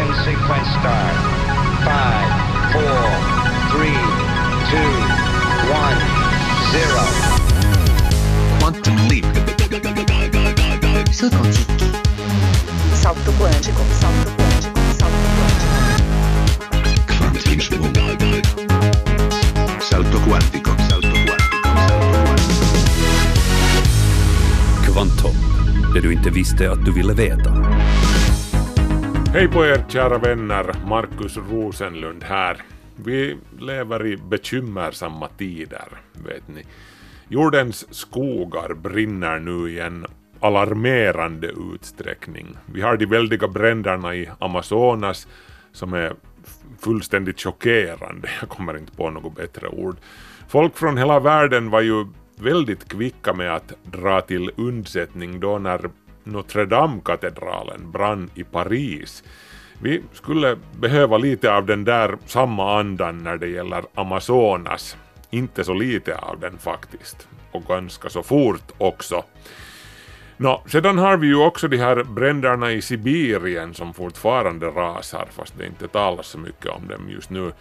Ignition sequence start. Five, four, three, two, one, zero. Quantum leap. Salto quântico, salto quântico, salto quântico. Salto quantico. Salto quantico. Salto quantico. Kvantum, det du inte visste att du ville veta. Hej på er kära vänner, Markus Rosenlund här. Vi lever i bekymmersamma tider, vet ni. Jordens skogar brinner nu i en alarmerande utsträckning. Vi har de väldiga bränderna i Amazonas som är fullständigt chockerande. Jag kommer inte på något bättre ord. Folk från hela världen var ju väldigt kvicka med att dra till undsättning då när Notre Dame-katedralen brann i Paris. Vi skulle behöva lite av den där samma andan när det gäller Amazonas. Inte så lite av den faktiskt. Och ganska så fort också. Nå, sedan har vi ju också de här bränderna i Sibirien som fortfarande rasar, fast det inte talas så mycket om dem just nu.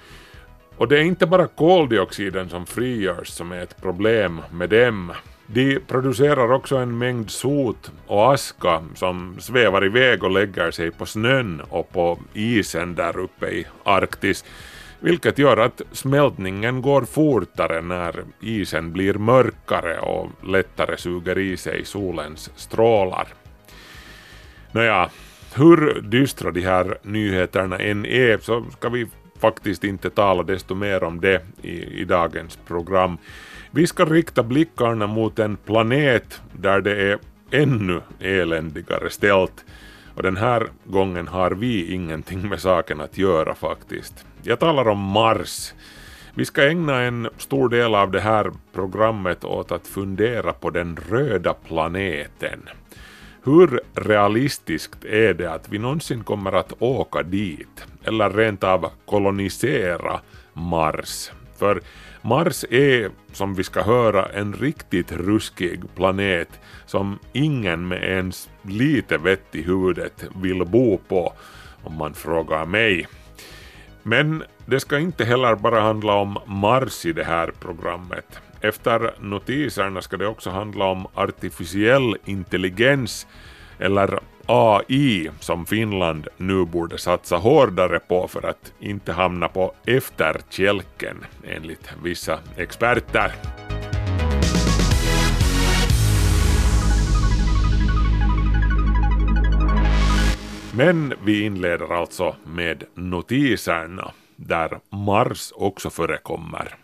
Och det är inte bara koldioxiden som frigörs som är ett problem med dem. De producerar också en mängd sot och aska som svävar iväg och lägger sig på snön och på isen där uppe i Arktis, vilket gör att smältningen går fortare när isen blir mörkare och lättare suger i sig solens strålar. Nåja, hur dystra de här nyheterna än är så ska vi faktiskt inte tala desto mer om det i, i dagens program. Vi ska rikta blickarna mot en planet där det är ännu eländigare ställt. Och den här gången har vi ingenting med saken att göra faktiskt. Jag talar om Mars. Vi ska ägna en stor del av det här programmet åt att fundera på den röda planeten. Hur realistiskt är det att vi någonsin kommer att åka dit? Eller rent av kolonisera Mars? För Mars är, som vi ska höra, en riktigt ruskig planet som ingen med ens lite vett i huvudet vill bo på, om man frågar mig. Men det ska inte heller bara handla om Mars i det här programmet. Efter notiserna ska det också handla om artificiell intelligens, eller AI, som Finland nu borde satsa hårdare på för att inte hamna på efterkälken, enligt vissa experter. Men vi inleder alltså med notiserna, där Mars också förekommer.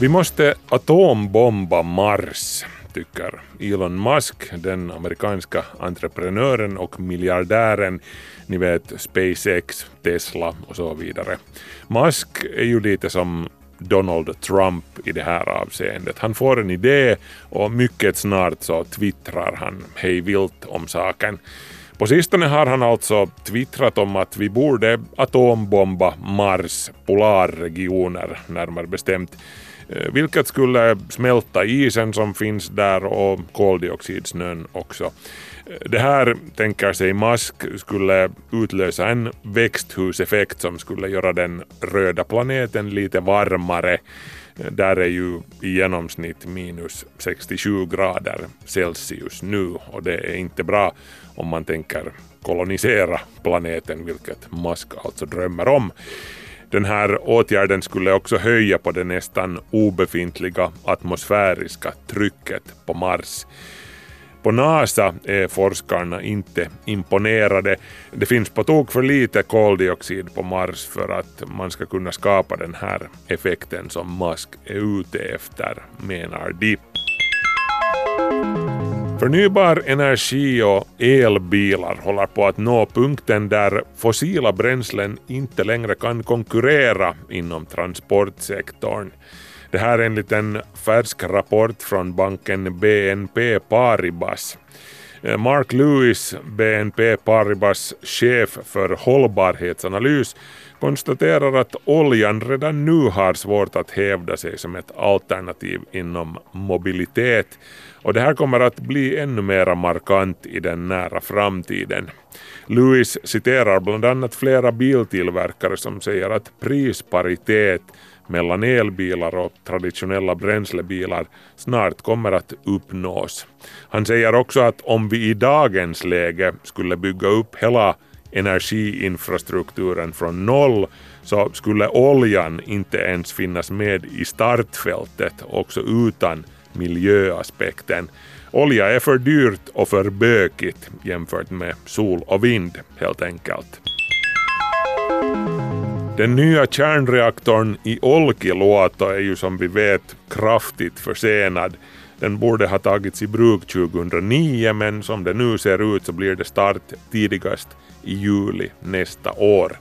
Vi måste atombomba Mars, tycker Elon Musk, den amerikanska entreprenören och miljardären, ni vet SpaceX, Tesla och så vidare. Musk är ju lite som Donald Trump i det här avseendet. Han får en idé och mycket snart så twittrar han hej vilt om saken. På sistone har han alltså twittrat om att vi borde atombomba Mars polarregioner, närmare bestämt, Eh, vilket skulle smälta isen som finns där och koldioxidsnön också. Eh, det här tänker sig Musk skulle utlösa en växthuseffekt som skulle göra den röda planeten lite varmare. Eh, där är ju i genomsnitt minus 67 grader Celsius nu och det är inte bra om man tänker kolonisera planeten, vilket Musk alltså drömmer om. Den här åtgärden skulle också höja på det nästan obefintliga atmosfäriska trycket på Mars. På NASA är forskarna inte imponerade. Det finns på tok för lite koldioxid på Mars för att man ska kunna skapa den här effekten som Musk är ute efter, menar de. Förnybar energi och elbilar håller på att nå punkten där fossila bränslen inte längre kan konkurrera inom transportsektorn. Det här enligt en färsk rapport från banken BNP Paribas. Eh, Mark Lewis, BNP Paribas chef för hållbarhetsanalys, konstaterar att oljan redan nu har svårt att hävda sig som ett alternativ inom mobilitet och det här kommer att bli ännu mer markant i den nära framtiden. Lewis citerar bland annat flera biltillverkare som säger att prisparitet mellan elbilar och traditionella bränslebilar snart kommer att uppnås. Han säger också att om vi i dagens läge skulle bygga upp hela energiinfrastrukturen från noll så skulle oljan inte ens finnas med i startfältet också utan miljöaspekten. Olja är för dyrt och för bökigt jämfört med sol och vind helt enkelt. Den nya kärnreaktorn i Olkiluoto är ju som vi vet kraftigt försenad. Den borde ha tagits i bruk 2009 men som det nu ser ut så blir det start tidigast i juli nästa år.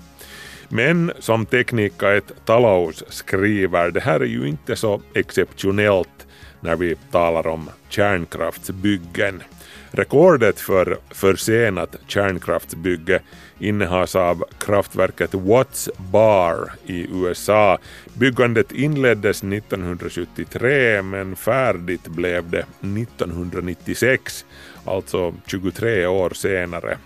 Men som Teknika ett Talaus skriver, det här är ju inte så exceptionellt när vi talar om kärnkraftsbyggen. Rekordet för försenat kärnkraftsbygge innehas av kraftverket Watts Bar i USA. Byggandet inleddes 1973 men färdigt blev det 1996, alltså 23 år senare.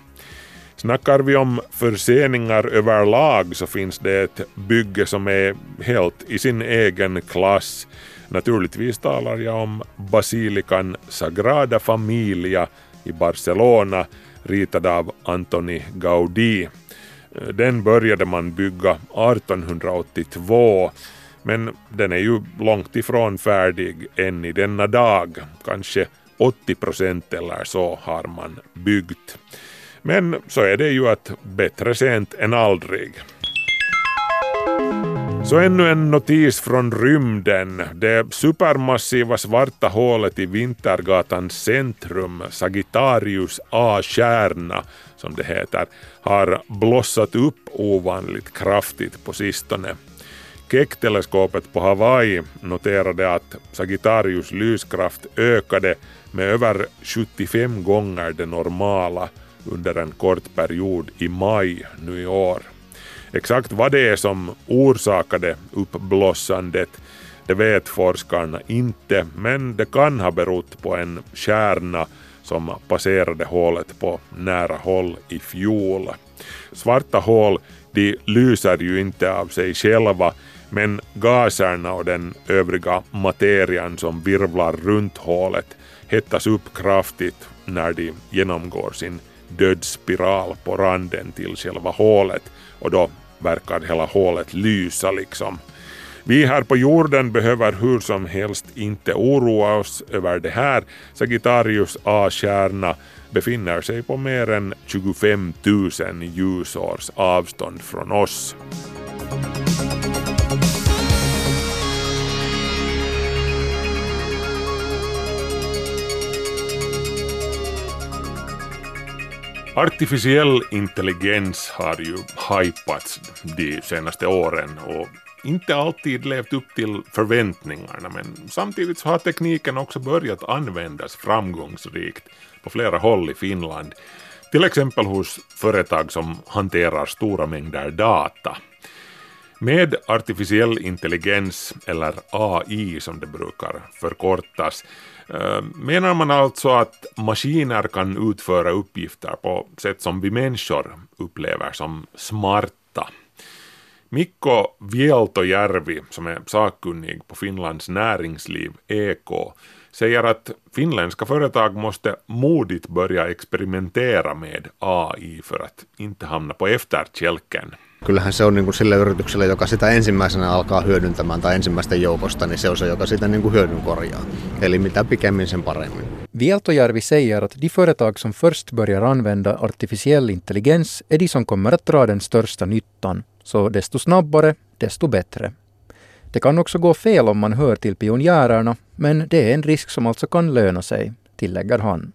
Snackar vi om förseningar överlag så finns det ett bygge som är helt i sin egen klass. Naturligtvis talar jag om basilikan Sagrada Familia i Barcelona ritad av Antoni Gaudí. Den började man bygga 1882 men den är ju långt ifrån färdig än i denna dag. Kanske 80 procent eller så har man byggt. Men så är det ju att bättre sent än aldrig. Så ännu en notis från rymden. Det supermassiva svarta hålet i Vintergatans centrum, Sagittarius A-kärna som det heter, har blossat upp ovanligt kraftigt på sistone. Keck-teleskopet på Hawaii noterade att Sagittarius lyskraft ökade med över 75 gånger det normala under en kort period i maj nu i år. Exakt vad det är som orsakade uppblossandet det vet forskarna inte, men det kan ha berott på en stjärna som passerade hålet på nära håll i fjol. Svarta hål de lyser ju inte av sig själva, men gaserna och den övriga materian som virvlar runt hålet hettas upp kraftigt när de genomgår sin dödsspiral på randen till själva hålet och då verkar hela hålet lysa liksom. Vi här på jorden behöver hur som helst inte oroa oss över det här. Sagittarius A-kärna befinner sig på mer än 25 000 ljusårs avstånd från oss. Artificiell intelligens har ju hypats de senaste åren och inte alltid levt upp till förväntningarna men samtidigt så har tekniken också börjat användas framgångsrikt på flera håll i Finland. Till exempel hos företag som hanterar stora mängder data. Med artificiell intelligens, eller AI som det brukar förkortas, eh, menar man alltså att maskiner kan utföra uppgifter på sätt som vi människor upplever som smarta? Mikko Vieltojärvi, som är sakkunnig på Finlands näringsliv, EK, säger att finländska företag måste modigt börja experimentera med AI för att inte hamna på efterkälken. Kyllähän se on niin kuin sille yritykselle, joka sitä ensimmäisenä alkaa hyödyntämään tai ensimmäisten joukosta, niin se on se, joka sitä niin kuin hyödyn korjaa. Eli mitä pikemmin sen paremmin. Vieltojärvi säger att de företag som först börjar använda artificiell intelligens är de som kommer att dra den största nyttan. Så desto snabbare, desto bättre. Det kan också gå fel om man hör till pionjärerna, men det är en risk som alltså kan löna sig, tillägger han.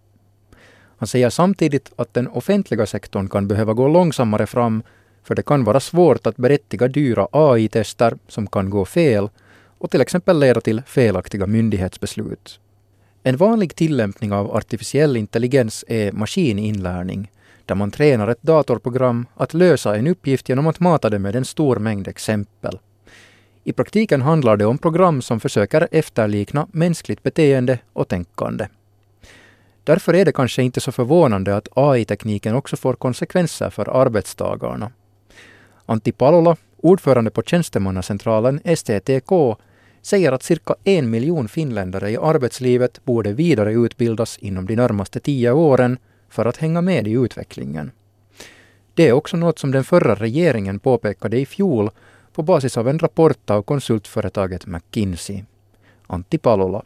Han säger samtidigt att den offentliga sektorn kan behöva gå långsammare fram för det kan vara svårt att berättiga dyra AI-tester som kan gå fel och till exempel leda till felaktiga myndighetsbeslut. En vanlig tillämpning av artificiell intelligens är maskininlärning, där man tränar ett datorprogram att lösa en uppgift genom att mata det med en stor mängd exempel. I praktiken handlar det om program som försöker efterlikna mänskligt beteende och tänkande. Därför är det kanske inte så förvånande att AI-tekniken också får konsekvenser för arbetstagarna. Antti Palola, ordförande på Tjänstemannacentralen STTK, säger att cirka en miljon finländare i arbetslivet borde vidareutbildas inom de närmaste tio åren för att hänga med i utvecklingen. Det är också något som den förra regeringen påpekade i fjol på basis av en rapport av konsultföretaget McKinsey. Antti Palola.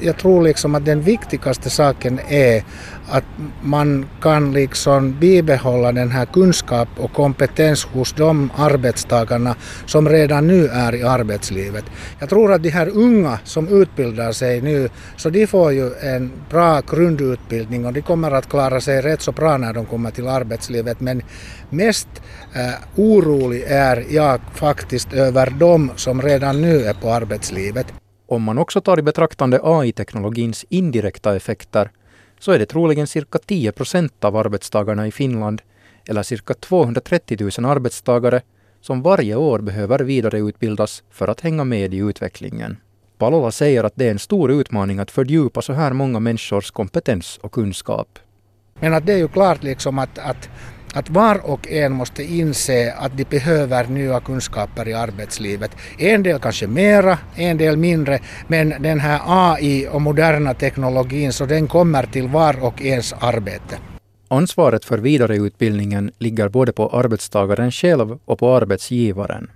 Jag tror liksom att den viktigaste saken är att man kan liksom bibehålla den här kunskap och kompetens hos de arbetstagarna som redan nu är i arbetslivet. Jag tror att de här unga som utbildar sig nu, så de får ju en bra grundutbildning och de kommer att klara sig rätt så bra när de kommer till arbetslivet. Men mest eh, orolig är jag faktiskt över de som redan nu är på arbetslivet. Om man också tar i betraktande AI-teknologins indirekta effekter så är det troligen cirka 10 procent av arbetstagarna i Finland, eller cirka 230 000 arbetstagare, som varje år behöver vidareutbildas för att hänga med i utvecklingen. Palola säger att det är en stor utmaning att fördjupa så här många människors kompetens och kunskap. Men att det är ju klart liksom att, att att var och en måste inse att de behöver nya kunskaper i arbetslivet. En del kanske mera, en del mindre, men den här AI och moderna teknologin så den kommer till var och ens arbete. Ansvaret för vidareutbildningen ligger både på arbetstagaren själv och på arbetsgivaren.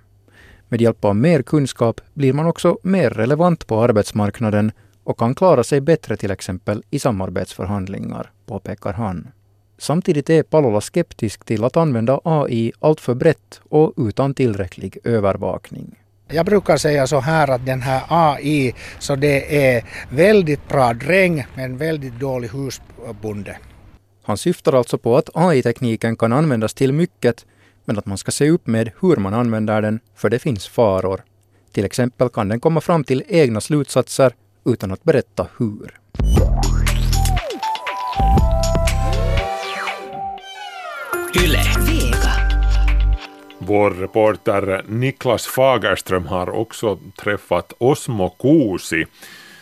Med hjälp av mer kunskap blir man också mer relevant på arbetsmarknaden och kan klara sig bättre till exempel i samarbetsförhandlingar, påpekar han. Samtidigt är Palola skeptisk till att använda AI alltför brett och utan tillräcklig övervakning. Jag brukar säga så här att den här AI, så det är väldigt bra dräng men väldigt dålig husbonde. Han syftar alltså på att AI-tekniken kan användas till mycket, men att man ska se upp med hur man använder den, för det finns faror. Till exempel kan den komma fram till egna slutsatser utan att berätta hur. Vår reporter Niklas Fagerström har också träffat Osmo Kuusi.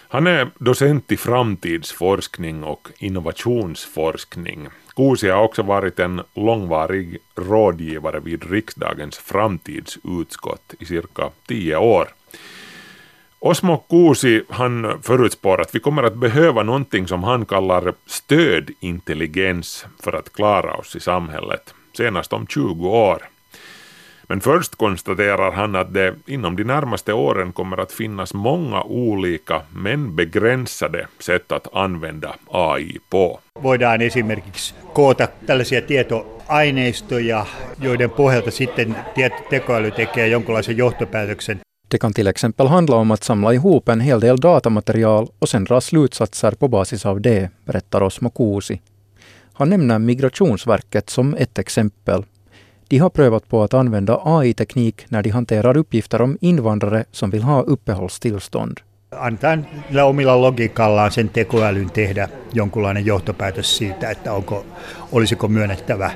Han är docent i framtidsforskning och innovationsforskning. Kuusi har också varit en långvarig rådgivare vid riksdagens framtidsutskott i cirka tio år. Osmo Kuusi han förutspår att vi kommer att behöva någonting som han kallar stödintelligens för att klara oss i samhället, senast om 20 år. Men först konstaterar han att det inom de närmaste åren kommer att finnas många olika men begränsade sätt att använda AI på. Voidaan esimerkiksi koota tällaisia tietoaineistoja, joiden pohjalta sitten tekoäly tekee jonkinlaisen johtopäätöksen Det kan till exempel handla om att samla ihop en hel del datamaterial och sen dra slutsatser på basis av det, berättar Osmo Kuusi. Han nämner Migrationsverket som ett exempel. De har prövat på att använda AI-teknik när de hanterar uppgifter om invandrare som vill ha uppehållstillstånd. niillä omilla logiikallaan sen tekoälyn tehdä jonkunlainen johtopäätös siitä, että onko, olisiko myönnettävä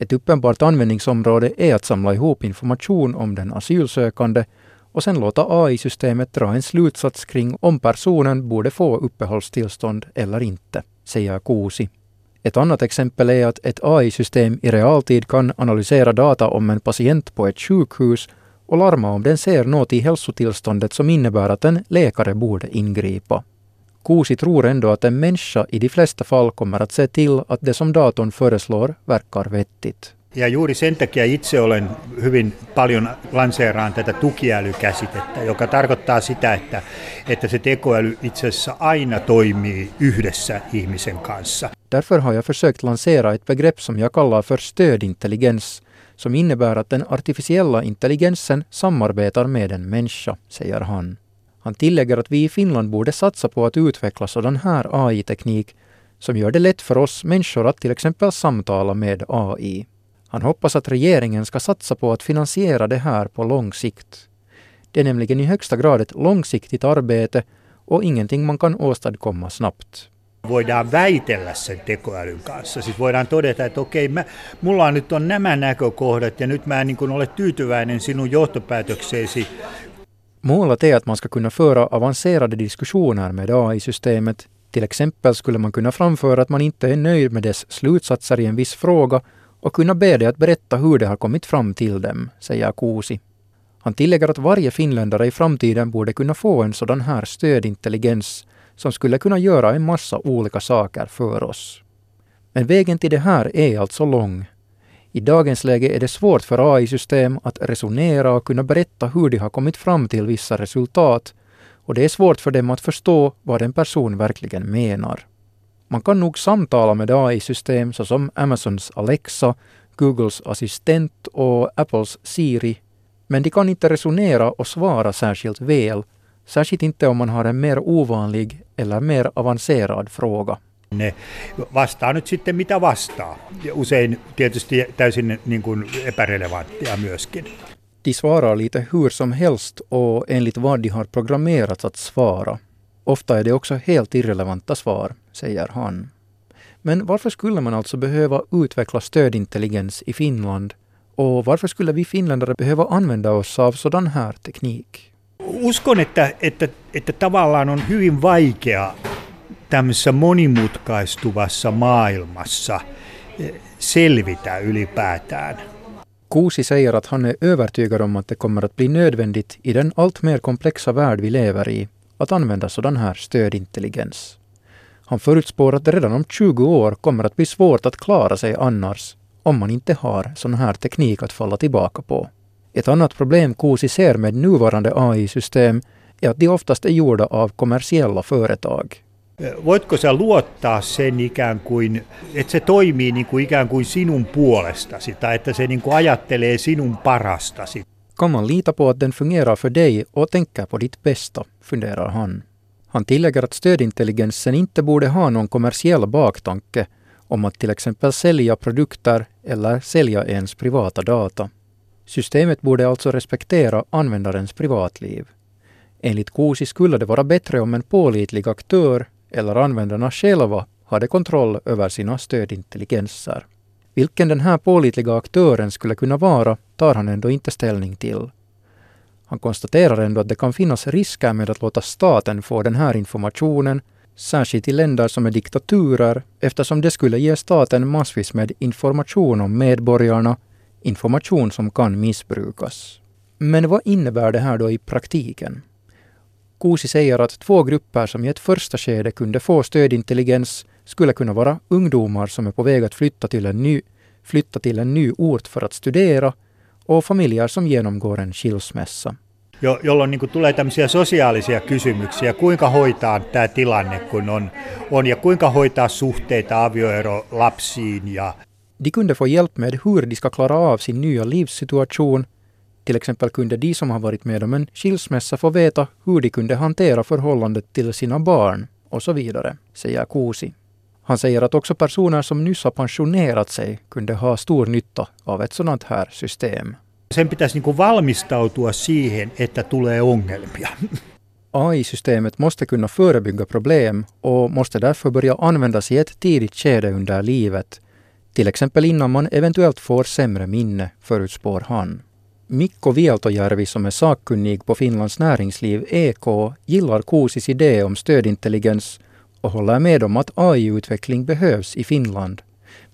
Ett uppenbart användningsområde är att samla ihop information om den asylsökande och sen låta AI-systemet dra en slutsats kring om personen borde få uppehållstillstånd eller inte, säger Kuusi. Ett annat exempel är att ett AI-system i realtid kan analysera data om en patient på ett sjukhus och larma om den ser något i hälsotillståndet som innebär att en läkare borde ingripa. Kuusi tror ändå att en människa i de flesta fall kommer att se till att det som datorn föreslår verkar vettigt. Ja juuri sen takia itse olen hyvin paljon lanseeraan tätä tukiälykäsitettä, joka tarkoittaa sitä, että, että se tekoäly itse asiassa aina toimii yhdessä ihmisen kanssa. Därför har jag försökt lansera ett begrepp som jag kallar för stödintelligens, som innebär att den artificiella intelligensen samarbetar med en människa, säger han. Han tillägger att vi i Finland borde satsa på att utveckla sådan här AI-teknik som gör det lätt för oss människor att till exempel samtala med AI. Han hoppas att regeringen ska satsa på att finansiera det här på lång sikt. Det är nämligen i högsta grad ett långsiktigt arbete och ingenting man kan åstadkomma snabbt voidaan väitellä sen tekoälyn kanssa. Siis voidaan todeta, että okei, mä, mulla on nyt on nämä näkökohdat ja nyt mä en niin ole tyytyväinen sinun johtopäätökseesi. Målet är att man ska kunna föra avancerade diskussioner med AI-systemet. Till exempel skulle man kunna framföra att man inte är nöjd med dess slutsatser i en viss fråga och kunna be det att berätta hur det har kommit fram till dem, säger Kuusi. Han tillägger att varje finländare i framtiden borde kunna få en sådan här stödintelligens som skulle kunna göra en massa olika saker för oss. Men vägen till det här är alltså lång. I dagens läge är det svårt för AI-system att resonera och kunna berätta hur de har kommit fram till vissa resultat och det är svårt för dem att förstå vad en person verkligen menar. Man kan nog samtala med AI-system såsom Amazons Alexa, Googles assistent och Apples Siri, men de kan inte resonera och svara särskilt väl, särskilt inte om man har en mer ovanlig eller mer avancerad fråga. Ne vastaa nyt sitten mitä vastaa. Usein tietysti täysin niin kuin epärelevanttia myöskin. De svarar lite hur som helst och enligt vad de har programmerats att svara. Ofta är det också helt irrelevanta svar, säger han. Men varför skulle man alltså behöva utveckla stödintelligens i Finland? Och varför skulle vi finländare behöva använda oss av sådan här teknik? Uskon, että, että, että tavallaan on hyvin vaikea tämmöisessä monimutkaistuvassa maailmassa eh, selvitä ylipäätään. Kuusi säger att han är övertygad om att det kommer att bli nödvändigt i den allt mer komplexa värld vi lever i att använda sådan här stödintelligens. Han förutspår att det redan om 20 år kommer att bli svårt att klara sig annars om man inte har sån här teknik att falla tillbaka på. Ett annat problem Kuusi ser med nuvarande AI-system är att de oftast är gjorda av kommersiella företag. Voitko sä luottaa sen ikään kuin, että se toimii niin kuin ikään kuin sinun puolestasi tai että se niin kuin ajattelee sinun parastasi? Kan man lita på att den fungerar för dig och tänker på ditt bästa, funderar han. Han tillägger att stödintelligensen inte borde ha någon kommersiell baktanke om att till exempel sälja produkter eller sälja ens privata data. Systemet borde alltså respektera användarens privatliv. Enligt Kuusi skulle det vara bättre om en pålitlig aktör eller användarna själva hade kontroll över sina stödintelligenser. Vilken den här pålitliga aktören skulle kunna vara tar han ändå inte ställning till. Han konstaterar ändå att det kan finnas risker med att låta staten få den här informationen, särskilt i länder som är diktaturer, eftersom det skulle ge staten massvis med information om medborgarna, information som kan missbrukas. Men vad innebär det här då i praktiken? Kuusi säger att två grupper som i ett första skede kunde få stödintelligens skulle kunna vara ungdomar som är på väg att flytta till en ny, flytta till en ny ort för att studera och familjer som genomgår en skilsmässa. Jo, jolloin niin tulee tämmöisiä sosiaalisia kysymyksiä, kuinka hoitaa tämä tilanne, kun on, on ja kuinka hoitaa suhteita avioero lapsiin ja de kunde få hjälp med hur de ska klara av sin nya livssituation. Till exempel kunde de som har varit med om en skilsmässa få veta hur de kunde hantera förhållandet till sina barn och så vidare, säger Kuusi. Han säger att också personer som nyss har pensionerat sig kunde ha stor nytta av ett sådant här system. sen pitäisi niin valmistautua siihen, että tulee ongelmia. AI-systemet måste kunna förebygga problem och måste därför börja användas i ett tidigt skede under livet, till exempel innan man eventuellt får sämre minne, förutspår han. Mikko Vieltojärvi som är sakkunnig på Finlands näringsliv EK gillar Kuusis idé om stödintelligens och håller med om att AI-utveckling behövs i Finland,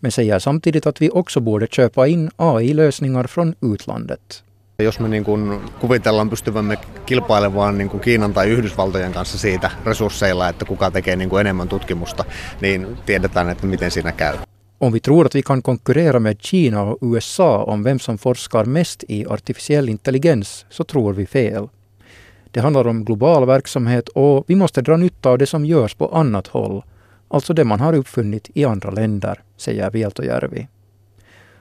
men säger samtidigt att vi också borde köpa in AI-lösningar från utlandet. Jos me niin kuin kuvitellaan pystyvämme kilpailemaan niin kuin Kiinan tai Yhdysvaltojen kanssa siitä resursseilla, että kuka tekee niin kuin enemmän tutkimusta, niin tiedetään, että miten siinä käy. Om vi tror att vi kan konkurrera med Kina och USA om vem som forskar mest i artificiell intelligens så tror vi fel. Det handlar om global verksamhet och vi måste dra nytta av det som görs på annat håll, alltså det man har uppfunnit i andra länder, säger Vieltojärvi.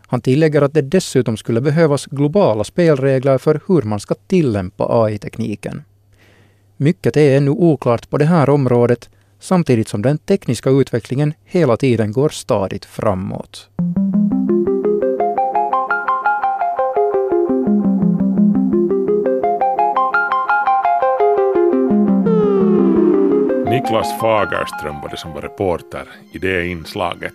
Han tillägger att det dessutom skulle behövas globala spelregler för hur man ska tillämpa AI-tekniken. Mycket är ännu oklart på det här området samtidigt som den tekniska utvecklingen hela tiden går stadigt framåt. Niklas Fagerström var det som var reporter i det inslaget.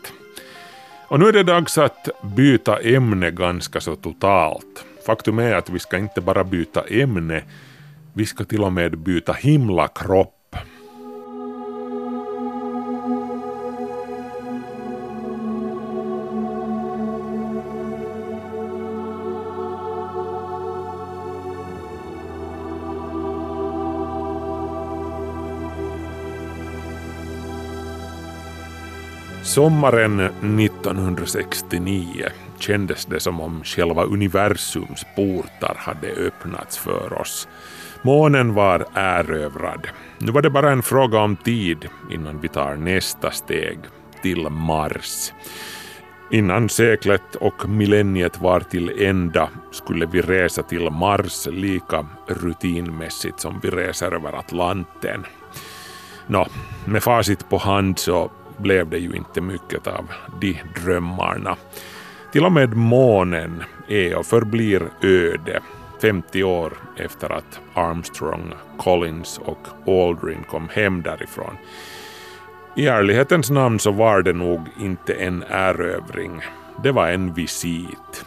Och nu är det dags att byta ämne ganska så totalt. Faktum är att vi ska inte bara byta ämne, vi ska till och med byta himlakropp. Sommaren 1969 kändes det som om själva universums portar hade öppnats för oss. Månen var erövrad. Nu var det bara en fråga om tid innan vi tar nästa steg, till Mars. Innan seklet och millenniet var till ända skulle vi resa till Mars lika rutinmässigt som vi reser över Atlanten. Nå, med facit på hand så blev det ju inte mycket av de drömmarna. Till och med månen är och förblir öde 50 år efter att Armstrong, Collins och Aldrin kom hem därifrån. I ärlighetens namn så var det nog inte en erövring. Det var en visit.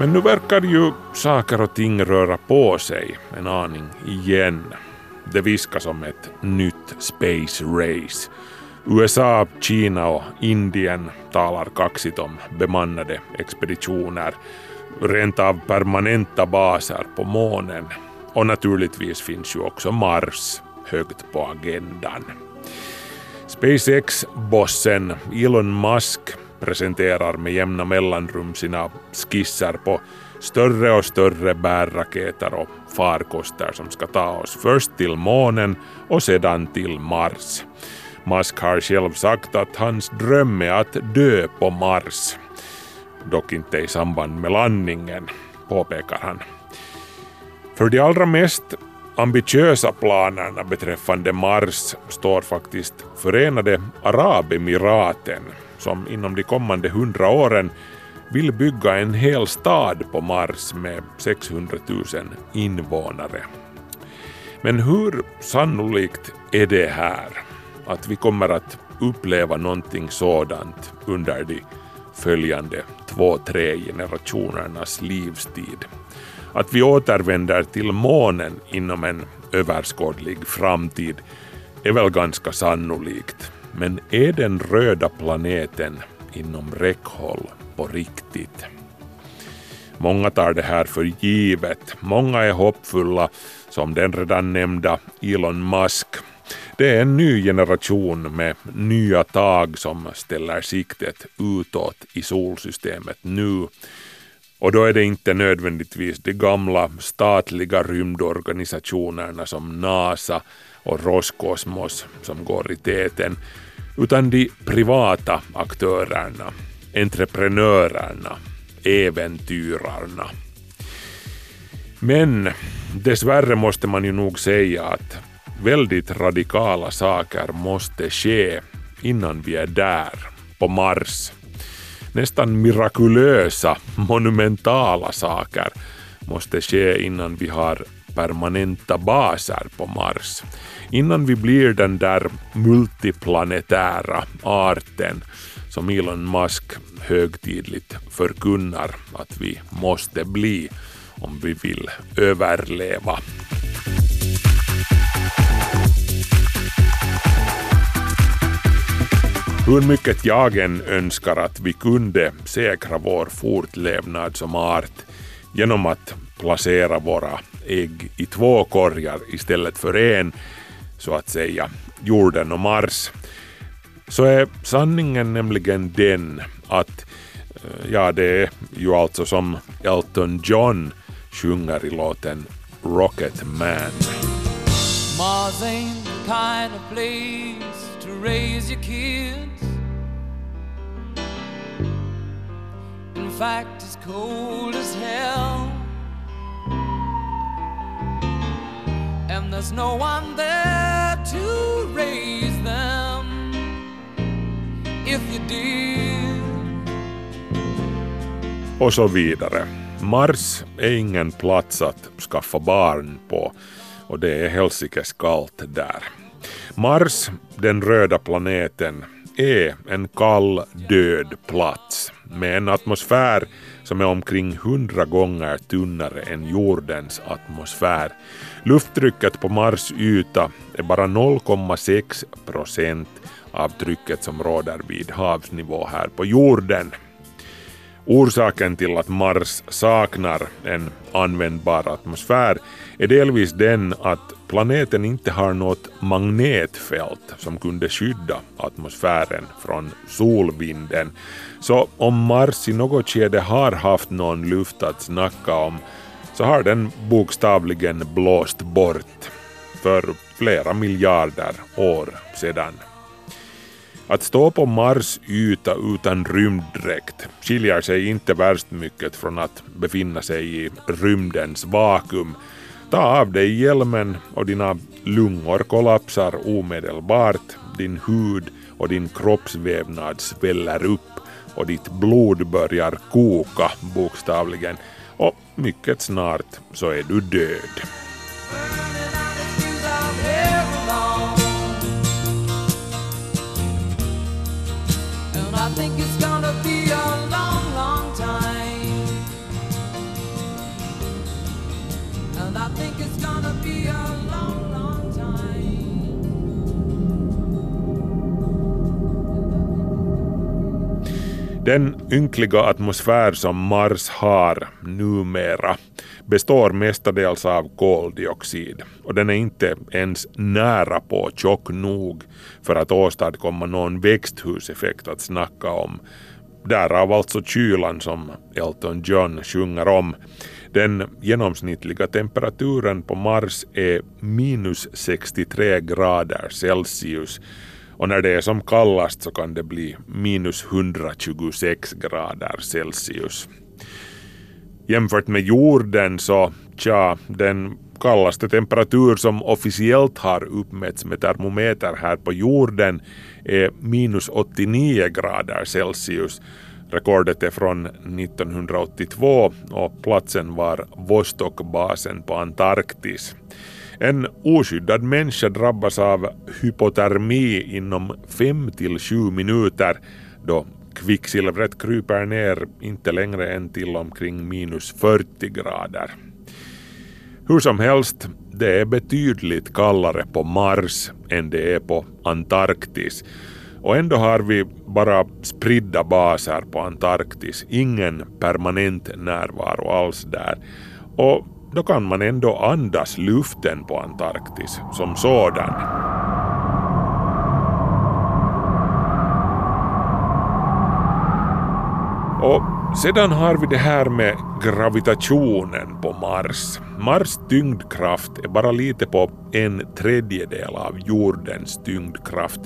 Men nu verkar ju saker och ting röra på sig en aning igen. Det viskas om ett nytt space race. USA, Kina och Indien talar kaxigt om bemannade expeditioner, rent av permanenta baser på månen. Och naturligtvis finns ju också Mars högt på agendan. SpaceX-bossen Elon Musk presenterar med jämna mellanrum sina skisser på större och större bärraketer och farkoster som ska ta oss först till månen och sedan till Mars. Musk har själv sagt att hans dröm är att dö på Mars. Dock inte i samband med landningen, påpekar han. För de allra mest ambitiösa planerna beträffande Mars står faktiskt Förenade Arabemiraten som inom de kommande hundra åren vill bygga en hel stad på Mars med 600 000 invånare. Men hur sannolikt är det här att vi kommer att uppleva någonting sådant under de följande två, tre generationernas livstid? Att vi återvänder till månen inom en överskådlig framtid är väl ganska sannolikt. Men är den röda planeten inom räckhåll på riktigt? Många tar det här för givet. Många är hoppfulla, som den redan nämnda Elon Musk. Det är en ny generation med nya tag som ställer siktet utåt i solsystemet nu. Och då är det inte nödvändigtvis de gamla statliga rymdorganisationerna som NASA och Roskosmos som går i täten, utan de privata aktörerna, entreprenörerna, äventyrarna. Men dessvärre måste man ju nog säga att väldigt radikala saker måste ske innan vi är där, på Mars. Nästan mirakulösa, monumentala saker måste ske innan vi har permanenta baser på Mars. Innan vi blir den där multiplanetära arten som Elon Musk högtidligt förkunnar att vi måste bli om vi vill överleva. Hur mycket jag än önskar att vi kunde säkra vår fortlevnad som art genom att placera våra ägg i två korgar istället för en, så att säga, jorden och Mars, så är sanningen nämligen den att, eh, ja det är ju alltså som Elton John sjunger i låten Rocket Man. Mars ain't the kind of place to raise your kids. In fact, it's cold as hell. And there's no one there to raise them. If you did. Och så vidare. Mars är ingen plats att skaffa barn på och det är helsikes kallt där. Mars, den röda planeten, är en kall död plats med en atmosfär som är omkring 100 gånger tunnare än jordens atmosfär. Lufttrycket på Mars yta är bara 0,6 procent av trycket som råder vid havsnivå här på jorden. Orsaken till att Mars saknar en användbar atmosfär är delvis den att planeten inte har något magnetfält som kunde skydda atmosfären från solvinden. Så om Mars i något skede har haft någon luft att snacka om så har den bokstavligen blåst bort för flera miljarder år sedan. Att stå på Mars yta utan rymddräkt skiljer sig inte värst mycket från att befinna sig i rymdens vakuum. Ta av dig hjälmen och dina lungor kollapsar omedelbart, din hud och din kroppsvävnad sväller upp och ditt blod börjar koka bokstavligen och mycket snart så är du död. Den ynkliga atmosfär som Mars har numera består mestadels av koldioxid och den är inte ens nära på tjock nog för att åstadkomma någon växthuseffekt att snacka om. Därav alltså kylan som Elton John sjunger om. Den genomsnittliga temperaturen på Mars är minus 63 grader Celsius och när det är som kallast så kan det bli minus 126 grader Celsius. Jämfört med jorden så, tja, den kallaste temperatur som officiellt har uppmätts med termometer här på jorden är minus 89 grader Celsius. Rekordet är från 1982 och platsen var Vostokbasen på Antarktis. En oskyddad människa drabbas av hypotermi inom 5 till 7 minuter då kvicksilvret kryper ner inte längre än till omkring minus 40 grader. Hur som helst, det är betydligt kallare på Mars än det är på Antarktis. Och ändå har vi bara spridda baser på Antarktis, ingen permanent närvaro alls där. Och då kan man ändå andas luften på Antarktis som sådan. Och sedan har vi det här med gravitationen på Mars. Mars tyngdkraft är bara lite på en tredjedel av jordens tyngdkraft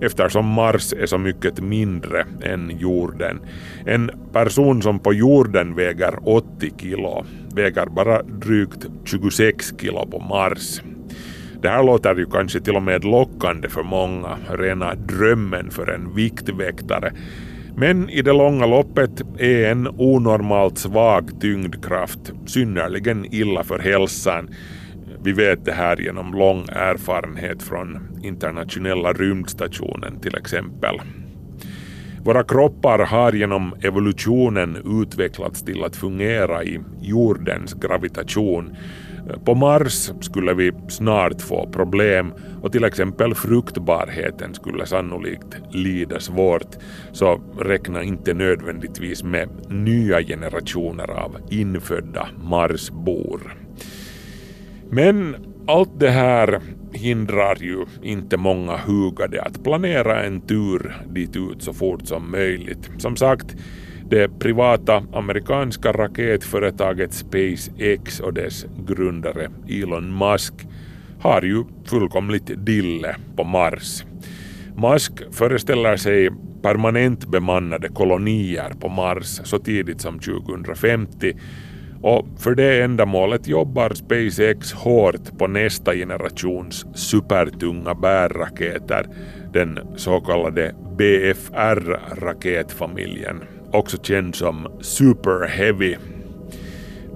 eftersom Mars är så mycket mindre än jorden. En person som på jorden väger 80 kilo väger bara drygt 26 kilo på Mars. Det här låter ju kanske till och med lockande för många, rena drömmen för en viktväktare. Men i det långa loppet är en onormalt svag tyngdkraft synnerligen illa för hälsan. Vi vet det här genom lång erfarenhet från internationella rymdstationen till exempel. Våra kroppar har genom evolutionen utvecklats till att fungera i jordens gravitation. På Mars skulle vi snart få problem och till exempel fruktbarheten skulle sannolikt lida svårt. Så räkna inte nödvändigtvis med nya generationer av infödda Marsbor. Men allt det här hindrar ju inte många hugade att planera en tur dit ut så fort som möjligt. Som sagt, det privata amerikanska raketföretaget SpaceX och dess grundare Elon Musk har ju fullkomligt dille på Mars. Musk föreställer sig permanent bemannade kolonier på Mars så tidigt som 2050 och för det ändamålet jobbar SpaceX hårt på nästa generations supertunga bärraketer, den så kallade BFR-raketfamiljen, också känd som Super Heavy.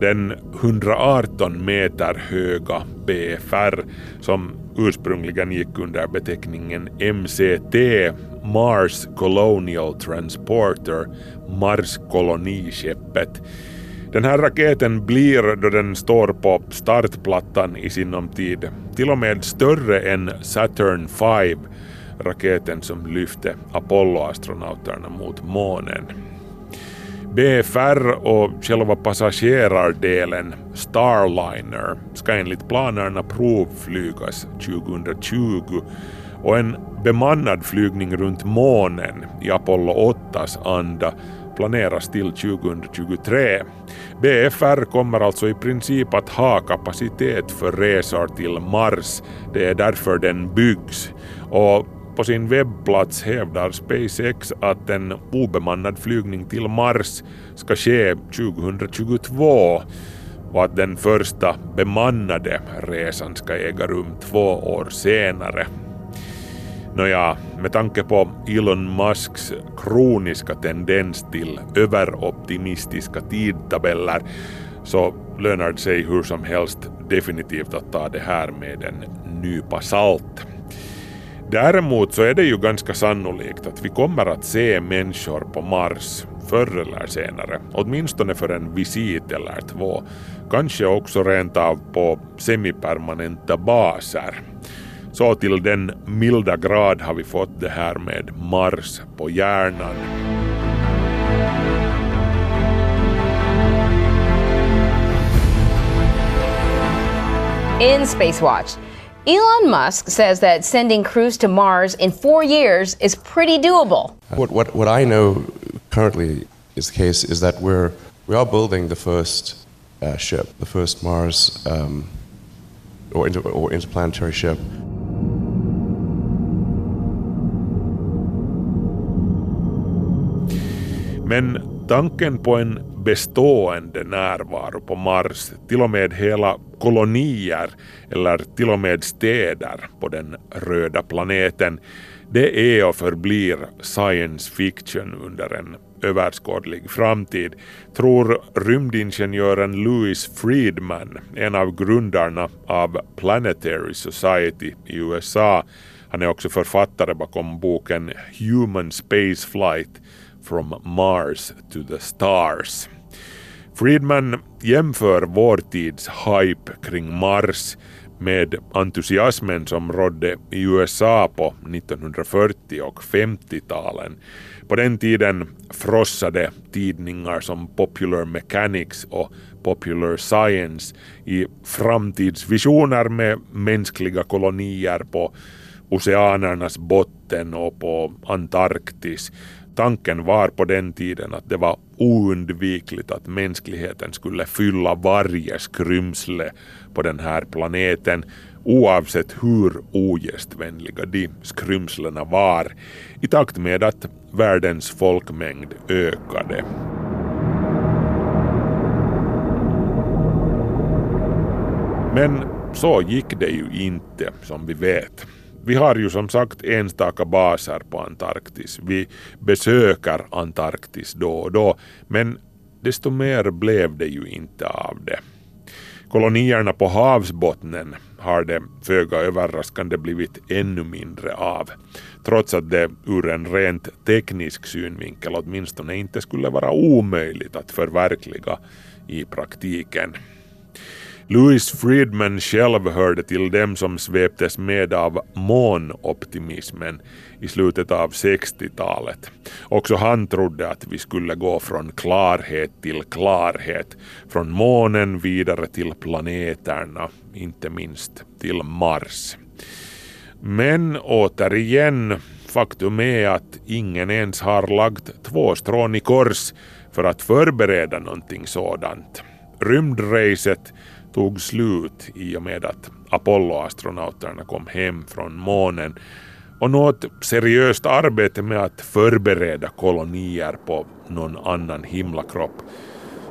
den 118 meter höga BFR som ursprungligen gick under beteckningen MCT, Mars Colonial Transporter, Mars-koloniskeppet. Den här raketen blir då den står på startplattan i sinom tid till och med större än Saturn 5, raketen som lyfte Apollo-astronauterna mot månen. BFR och själva passagerardelen Starliner ska enligt planerna provflygas 2020 och en bemannad flygning runt månen i Apollo 8s anda planeras till 2023. BFR kommer alltså i princip att ha kapacitet för resor till Mars. Det är därför den byggs. Och på sin webbplats hävdar SpaceX att en obemannad flygning till Mars ska ske 2022 och att den första bemannade resan ska äga rum två år senare. Nåja, med tanke på Elon Musks kroniska tendens till överoptimistiska tidtabeller så lönar det sig hur som helst definitivt att ta det här med en nypa salt. Däremot så är det ju ganska sannolikt att vi kommer att se människor på Mars förr eller senare, åtminstone för en visit eller två. Kanske också rent av på semipermanenta baser. Så till den milda grad har vi fått det här med Mars på hjärnan. In Space Watch, Elon Musk says that sending crews to Mars in four years is pretty doable. What, what, what I know currently is the case is that we're, we are building the first uh, ship, the first Mars um, or, inter, or interplanetary ship. Men tanken på en bestående närvaro på Mars, till och med hela kolonier eller till och med städer på den röda planeten, det är och förblir science fiction under en överskådlig framtid, tror rymdingenjören Louis Friedman, en av grundarna av Planetary Society i USA. Han är också författare bakom boken Human Space Flight From Mars to the Stars. Friedman jämför vår tids hype kring Mars med entusiasmen som rådde i USA på 1940 och 50-talen. På den tiden frossade tidningar som Popular Mechanics och Popular Science i framtidsvisioner med mänskliga kolonier på oceanernas botten och på Antarktis Tanken var på den tiden att det var oundvikligt att mänskligheten skulle fylla varje skrymsle på den här planeten oavsett hur ogästvänliga de skrymslena var i takt med att världens folkmängd ökade. Men så gick det ju inte som vi vet. Vi har ju som sagt enstaka baser på Antarktis. Vi besöker Antarktis då och då, men desto mer blev det ju inte av det. Kolonierna på havsbottnen har det föga överraskande blivit ännu mindre av, trots att det ur en rent teknisk synvinkel åtminstone inte skulle vara omöjligt att förverkliga i praktiken. Louis Friedman själv hörde till dem som sveptes med av månoptimismen i slutet av 60-talet. Också han trodde att vi skulle gå från klarhet till klarhet, från månen vidare till planeterna, inte minst till Mars. Men återigen, faktum är att ingen ens har lagt två strån i kors för att förbereda någonting sådant. Rymdracet tog slut i och med att Apollo-astronauterna kom hem från månen och något seriöst arbete med att förbereda kolonier på någon annan himlakropp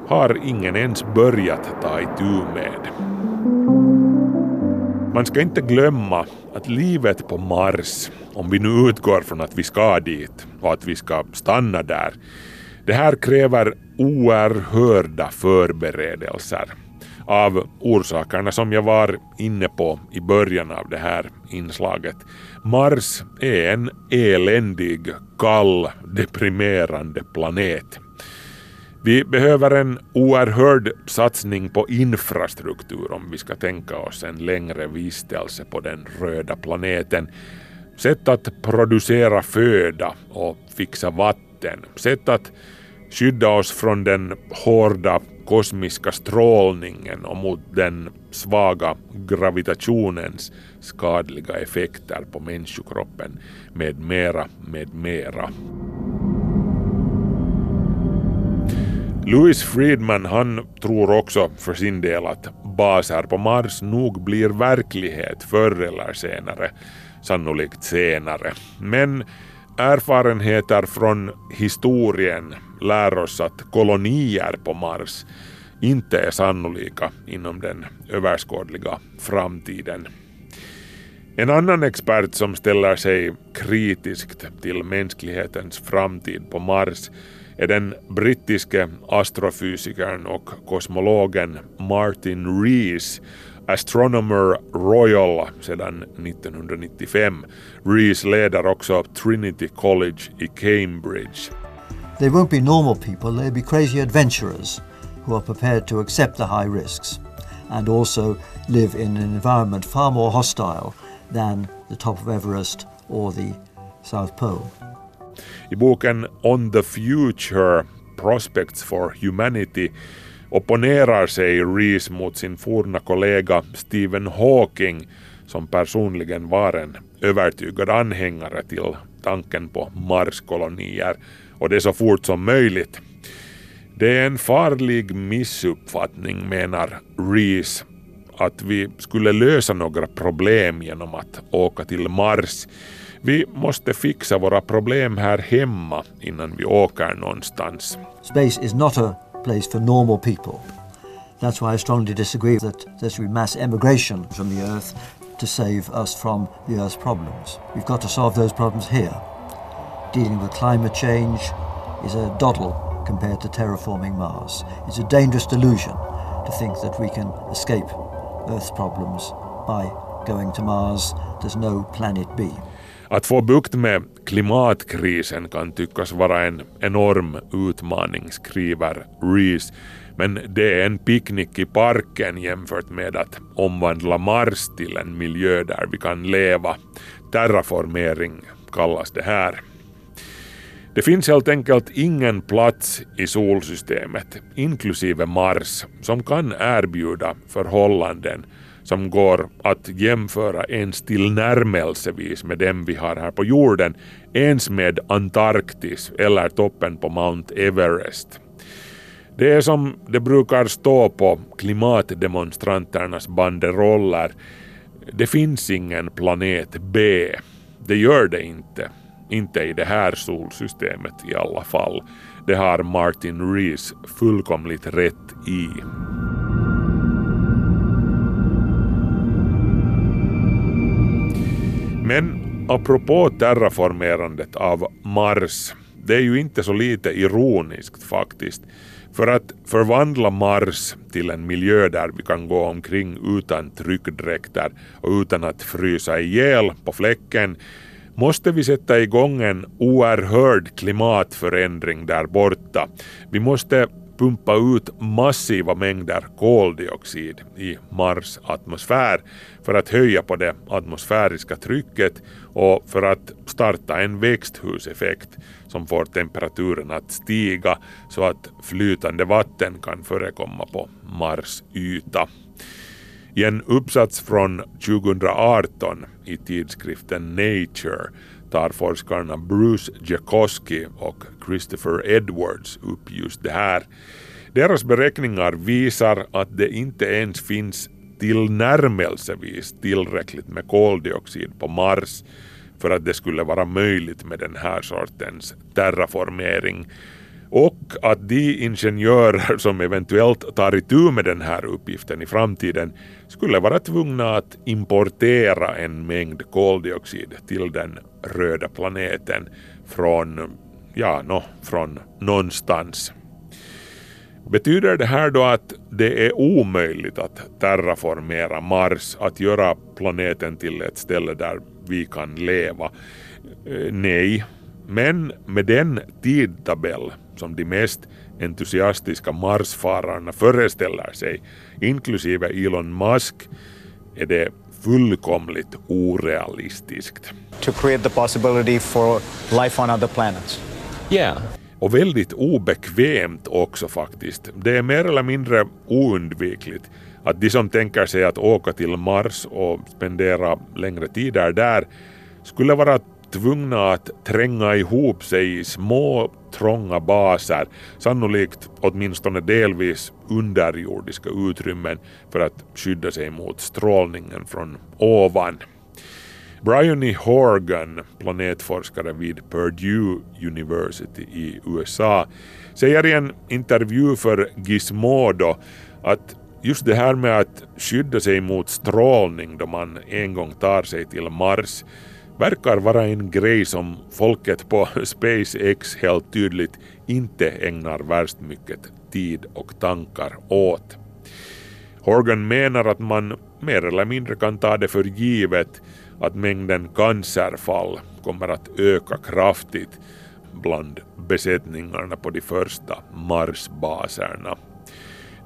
har ingen ens börjat ta itu med. Man ska inte glömma att livet på Mars, om vi nu utgår från att vi ska dit och att vi ska stanna där, Det här kräver oerhörda förberedelser av orsakerna som jag var inne på i början av det här inslaget. Mars är en eländig, kall, deprimerande planet. Vi behöver en oerhörd satsning på infrastruktur om vi ska tänka oss en längre vistelse på den röda planeten. Sätt att producera föda och fixa vatten. Sätt att skydda oss från den hårda kosmiska strålningen och mot den svaga gravitationens skadliga effekter på människokroppen med mera, med mera. Louis Friedman han tror också för sin del att baser på Mars nog blir verklighet förr eller senare, sannolikt senare. Men erfarenheter från historien lär oss att kolonier på Mars inte är sannolika inom den överskådliga framtiden. En annan expert som ställer sig kritiskt till mänsklighetens framtid på Mars är den brittiske astrofysikern och kosmologen Martin Rees, Astronomer Royal sedan 1995. Rees leder också Trinity College i Cambridge. They won't be normal people, they'll be crazy adventurers who are prepared to accept the high risks and also live in an environment far more hostile than the top of Everest or the South Pole. Boken On the Future Prospects for Humanity opponerar sig Rees mot sin forna kollega Stephen Hawking som personligen var en övertygad anhängare till tanken på Marskolonier och det så fort som möjligt. Det är en farlig missuppfattning menar Rees att vi skulle lösa några problem genom att åka till Mars. Vi måste fixa våra problem här hemma innan vi åker någonstans. Space is not a place for normal people. That's why I strongly disagree that there should be mass emigration from the Earth to save us from the Earth's problems. We've got to solve those problems here. Dealing with climate change is a doddle compared to terraforming Mars. It's a dangerous delusion to think that we can escape Earth's problems by going to Mars. There's no planet B. Att få bukt med klimatkrisen kan tyckas vara en enorm utmaning, skriver Rees. Men det är en picknick i parken jämfört med att omvandla Mars till en miljö där vi kan leva. Terraformering kallas det här. Det finns helt enkelt ingen plats i solsystemet, inklusive Mars, som kan erbjuda förhållanden som går att jämföra ens tillnärmelsevis med dem vi har här på jorden, ens med Antarktis eller toppen på Mount Everest. Det är som det brukar stå på klimatdemonstranternas banderoller. Det finns ingen planet B. Det gör det inte. Inte i det här solsystemet i alla fall. Det har Martin Rees fullkomligt rätt i. Men apropå terraformerandet av Mars, det är ju inte så lite ironiskt faktiskt. För att förvandla Mars till en miljö där vi kan gå omkring utan tryckdräkter och utan att frysa ihjäl på fläcken måste vi sätta igång en oerhörd klimatförändring där borta. Vi måste pumpa ut massiva mängder koldioxid i Mars atmosfär för att höja på det atmosfäriska trycket och för att starta en växthuseffekt som får temperaturen att stiga så att flytande vatten kan förekomma på Mars yta. I en uppsats från 2018 i tidskriften Nature tar forskarna Bruce Jakoski och Christopher Edwards upp just det här. Deras beräkningar visar att det inte ens finns tillnärmelsevis tillräckligt med koldioxid på Mars för att det skulle vara möjligt med den här sortens terraformering och att de ingenjörer som eventuellt tar itu med den här uppgiften i framtiden skulle vara tvungna att importera en mängd koldioxid till den röda planeten från ja, nå, från någonstans. Betyder det här då att det är omöjligt att terraformera Mars, att göra planeten till ett ställe där vi kan leva? Eh, nej, men med den tidtabell som de mest entusiastiska Marsfararna föreställer sig, inklusive Elon Musk, är det fullkomligt orealistiskt. to create the possibility for life on other planets. Yeah. Och väldigt obekvämt också faktiskt. Det är mer eller mindre oundvikligt att de som tänker sig att åka till Mars och spendera längre tider där skulle vara tvungna att tränga ihop sig i små trånga baser, sannolikt åtminstone delvis underjordiska utrymmen för att skydda sig mot strålningen från ovan. Bryony Horgan, planetforskare vid Purdue University i USA, säger i en intervju för Gizmodo att just det här med att skydda sig mot strålning då man en gång tar sig till Mars verkar vara en grej som folket på SpaceX helt tydligt inte ägnar värst mycket tid och tankar åt. Horgan menar att man mer eller mindre kan ta det för givet att mängden cancerfall kommer att öka kraftigt bland besättningarna på de första Marsbaserna.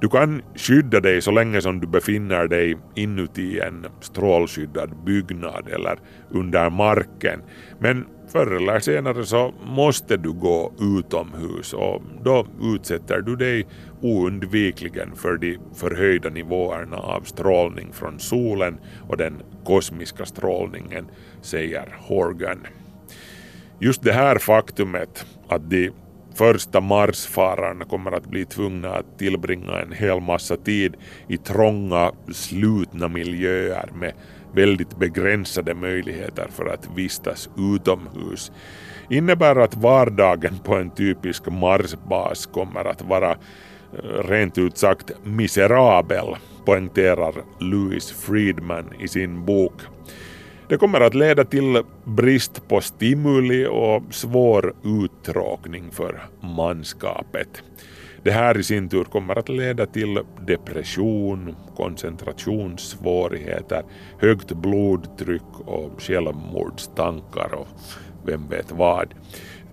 Du kan skydda dig så länge som du befinner dig inuti en strålskyddad byggnad eller under marken, men förr eller senare så måste du gå utomhus och då utsätter du dig oundvikligen för de förhöjda nivåerna av strålning från solen och den kosmiska strålningen, säger Horgan. Just det här faktumet att de första Marsfararna kommer att bli tvungna att tillbringa en hel massa tid i trånga, slutna miljöer med väldigt begränsade möjligheter för att vistas utomhus innebär att vardagen på en typisk Marsbas kommer att vara eh, rent ut sagt miserabel, poängterar Louis Friedman i sin bok. Det kommer att leda till brist på stimuli och svår uttråkning för manskapet. Det här i sin tur kommer att leda till depression, koncentrationssvårigheter, högt blodtryck och självmordstankar och vem vet vad.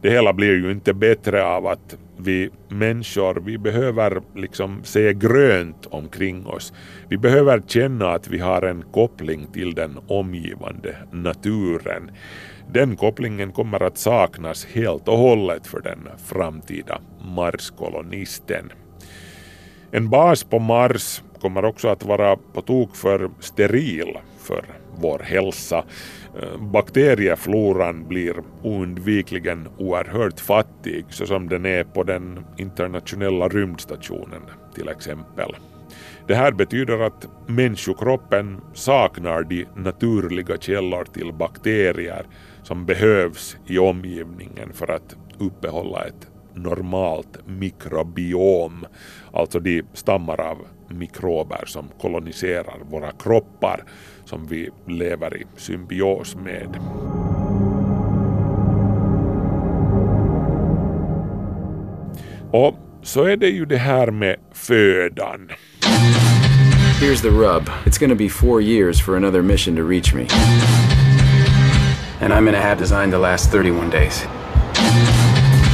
Det hela blir ju inte bättre av att vi människor, vi behöver liksom se grönt omkring oss. Vi behöver känna att vi har en koppling till den omgivande naturen. Den kopplingen kommer att saknas helt och hållet för den framtida Marskolonisten. En bas på Mars kommer också att vara på tok för steril för vår hälsa. Bakteriefloran blir oundvikligen oerhört fattig så som den är på den internationella rymdstationen till exempel. Det här betyder att människokroppen saknar de naturliga källor till bakterier som behövs i omgivningen för att uppehålla ett normalt mikrobiom, alltså de stammar av mikrober som koloniserar våra kroppar som vi lever i symbios med. Och så är det ju det här med födan. Here's the rub. It's gonna be four years for another mission to reach me. And I'm gonna have designed to last 31 days.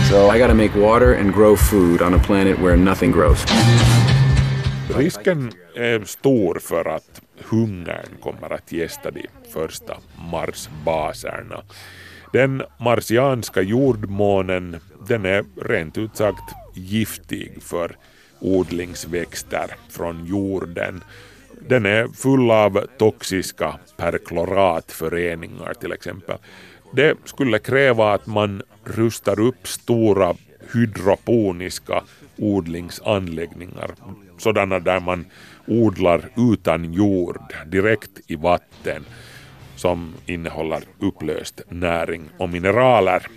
So I gotta make water and grow food on a planet where nothing grows. Risken är stor för att hungern kommer att gästa de första Marsbaserna. Den marsianska jordmånen den är rent ut sagt giftig för odlingsväxter från jorden. Den är full av toxiska perkloratföreningar till exempel. Det skulle kräva att man rustar upp stora hydroponiska odlingsanläggningar, sådana där man odlar utan jord, direkt i vatten, som innehåller upplöst näring och mineraler.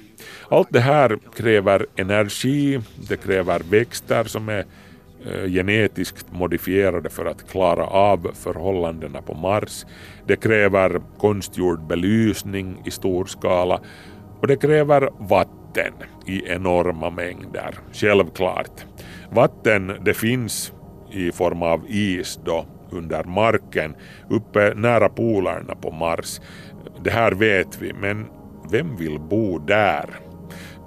Allt det här kräver energi, det kräver växter som är eh, genetiskt modifierade för att klara av förhållandena på Mars. Det kräver konstgjord belysning i stor skala och det kräver vatten i enorma mängder, självklart. Vatten det finns i form av is då under marken uppe nära polerna på Mars. Det här vet vi, men vem vill bo där?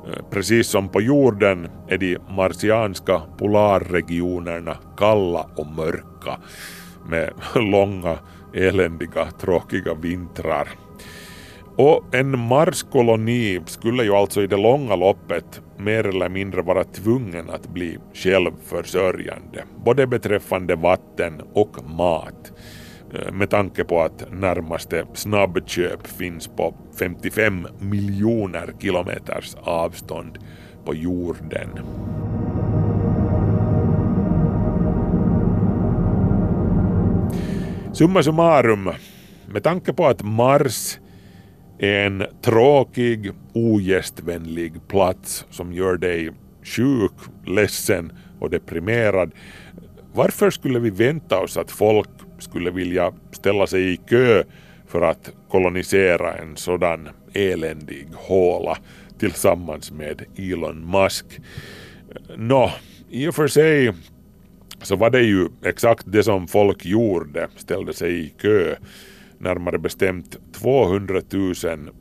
Eh, precis som på jorden är de marsianska polarregionerna kalla och mörka med långa, eländiga, tråkiga vintrar. Och en Marskoloni skulle ju alltså i det långa loppet mer eller mindre vara tvungen att bli självförsörjande, både beträffande vatten och mat. Eh, med tanke på att närmaste snabbköp finns på 55 miljoner kilometers avstånd på jorden. Summa summarum, med tanke på att Mars är en tråkig, ogästvänlig plats som gör dig sjuk, ledsen och deprimerad. Varför skulle vi vänta oss att folk skulle vilja ställa sig i kö för att kolonisera en sådan eländig håla tillsammans med Elon Musk? Nå, i och för sig så var det ju exakt det som folk gjorde, ställde sig i kö närmare bestämt 200 000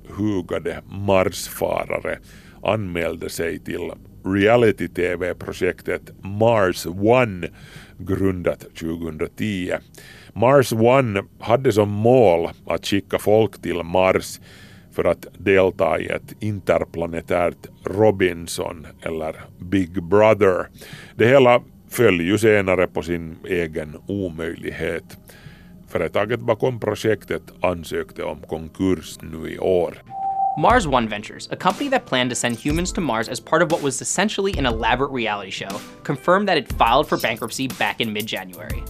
hugade Marsfarare anmälde sig till reality-tv-projektet Mars One grundat 2010. Mars One hade som mål att skicka folk till Mars för att delta i ett interplanetärt Robinson eller Big Brother. Det hela föll ju senare på sin egen omöjlighet. Företaget bakom projektet ansökte om konkurs nu i år. Mars One Ventures, a company that planned to send humans to Mars as part of what was essentially an elaborate reality show, confirmed that it filed for bankruptcy back in mid January.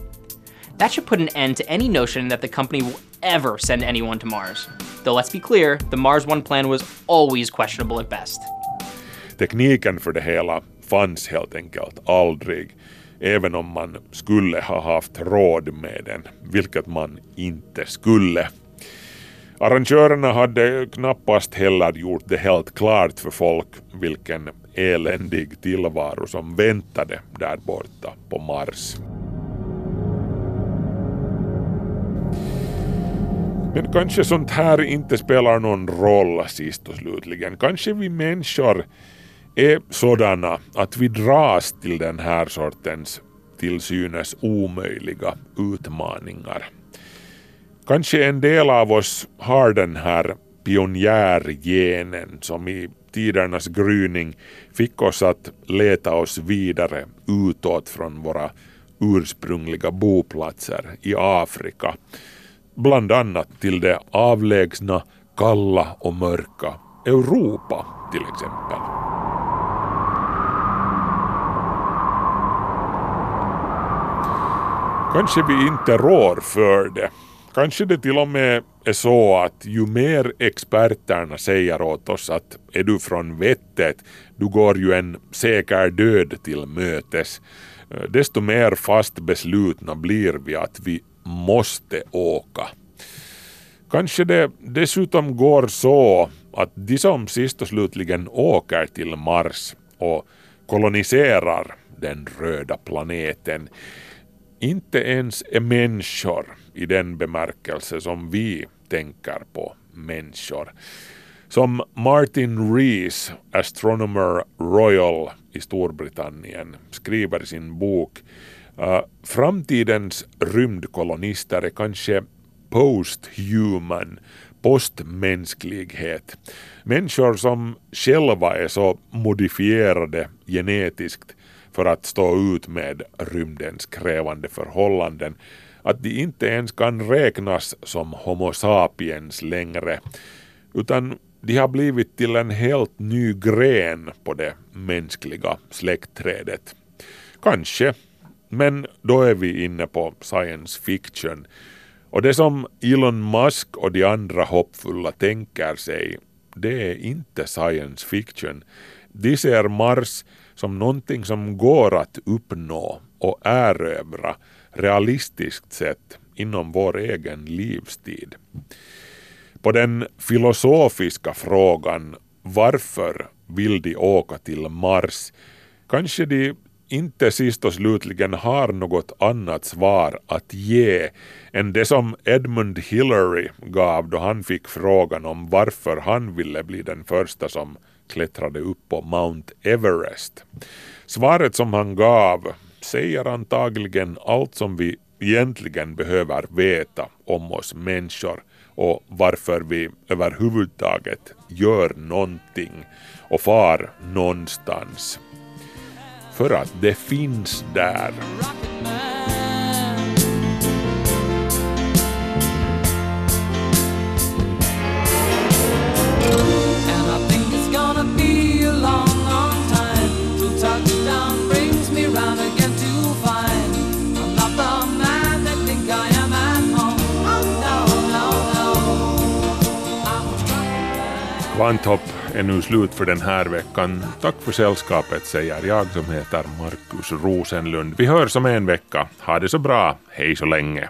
That should put an end to any notion that the company will ever send anyone to Mars. Though let's be clear, the Mars One plan was always questionable at best. Tekniken för det hela fanns helt enkelt aldrig, även om man skulle ha haft råd med den, vilket man inte skulle. Arrangörerna hade knappast heller gjort det helt klart för folk vilken eländig tillvaro som väntade där borta på Mars. Men kanske sånt här inte spelar någon roll sist och slutligen. Kanske vi människor är sådana att vi dras till den här sortens till synes omöjliga utmaningar. Kanske en del av oss har den här pionjärgenen som i tidernas gryning fick oss att leta oss vidare utåt från våra ursprungliga boplatser i Afrika. Bland annat till det avlägsna, kalla och mörka Europa till exempel. Kanske vi inte rår för det. Kanske det till och med är så att ju mer experterna säger åt oss att är du från vettet, du går ju en säker död till mötes, desto mer fast beslutna blir vi att vi måste åka. Kanske det dessutom går så att de som sist och slutligen åker till Mars och koloniserar den röda planeten inte ens är människor i den bemärkelse som vi tänker på människor. Som Martin Rees, Astronomer Royal i Storbritannien, skriver i sin bok uh, Framtidens rymdkolonister är kanske post-human, postmänsklighet. Människor som själva är så modifierade genetiskt för att stå ut med rymdens krävande förhållanden att de inte ens kan räknas som Homo sapiens längre utan de har blivit till en helt ny gren på det mänskliga släktträdet. Kanske, men då är vi inne på science fiction. Och det som Elon Musk och de andra hoppfulla tänker sig, det är inte science fiction. De ser Mars som någonting som går att uppnå och erövra realistiskt sett inom vår egen livstid. På den filosofiska frågan varför vill de åka till Mars. Kanske de inte sist och slutligen har något annat svar att ge än det som Edmund Hillary gav då han fick frågan om varför han ville bli den första som klättrade upp på Mount Everest. Svaret som han gav säger antagligen allt som vi egentligen behöver veta om oss människor och varför vi överhuvudtaget gör någonting och far någonstans. För att det finns där. Kvanthopp är nu slut för den här veckan. Tack för sällskapet säger jag som heter Markus Rosenlund. Vi hörs om en vecka. Ha det så bra. Hej så länge.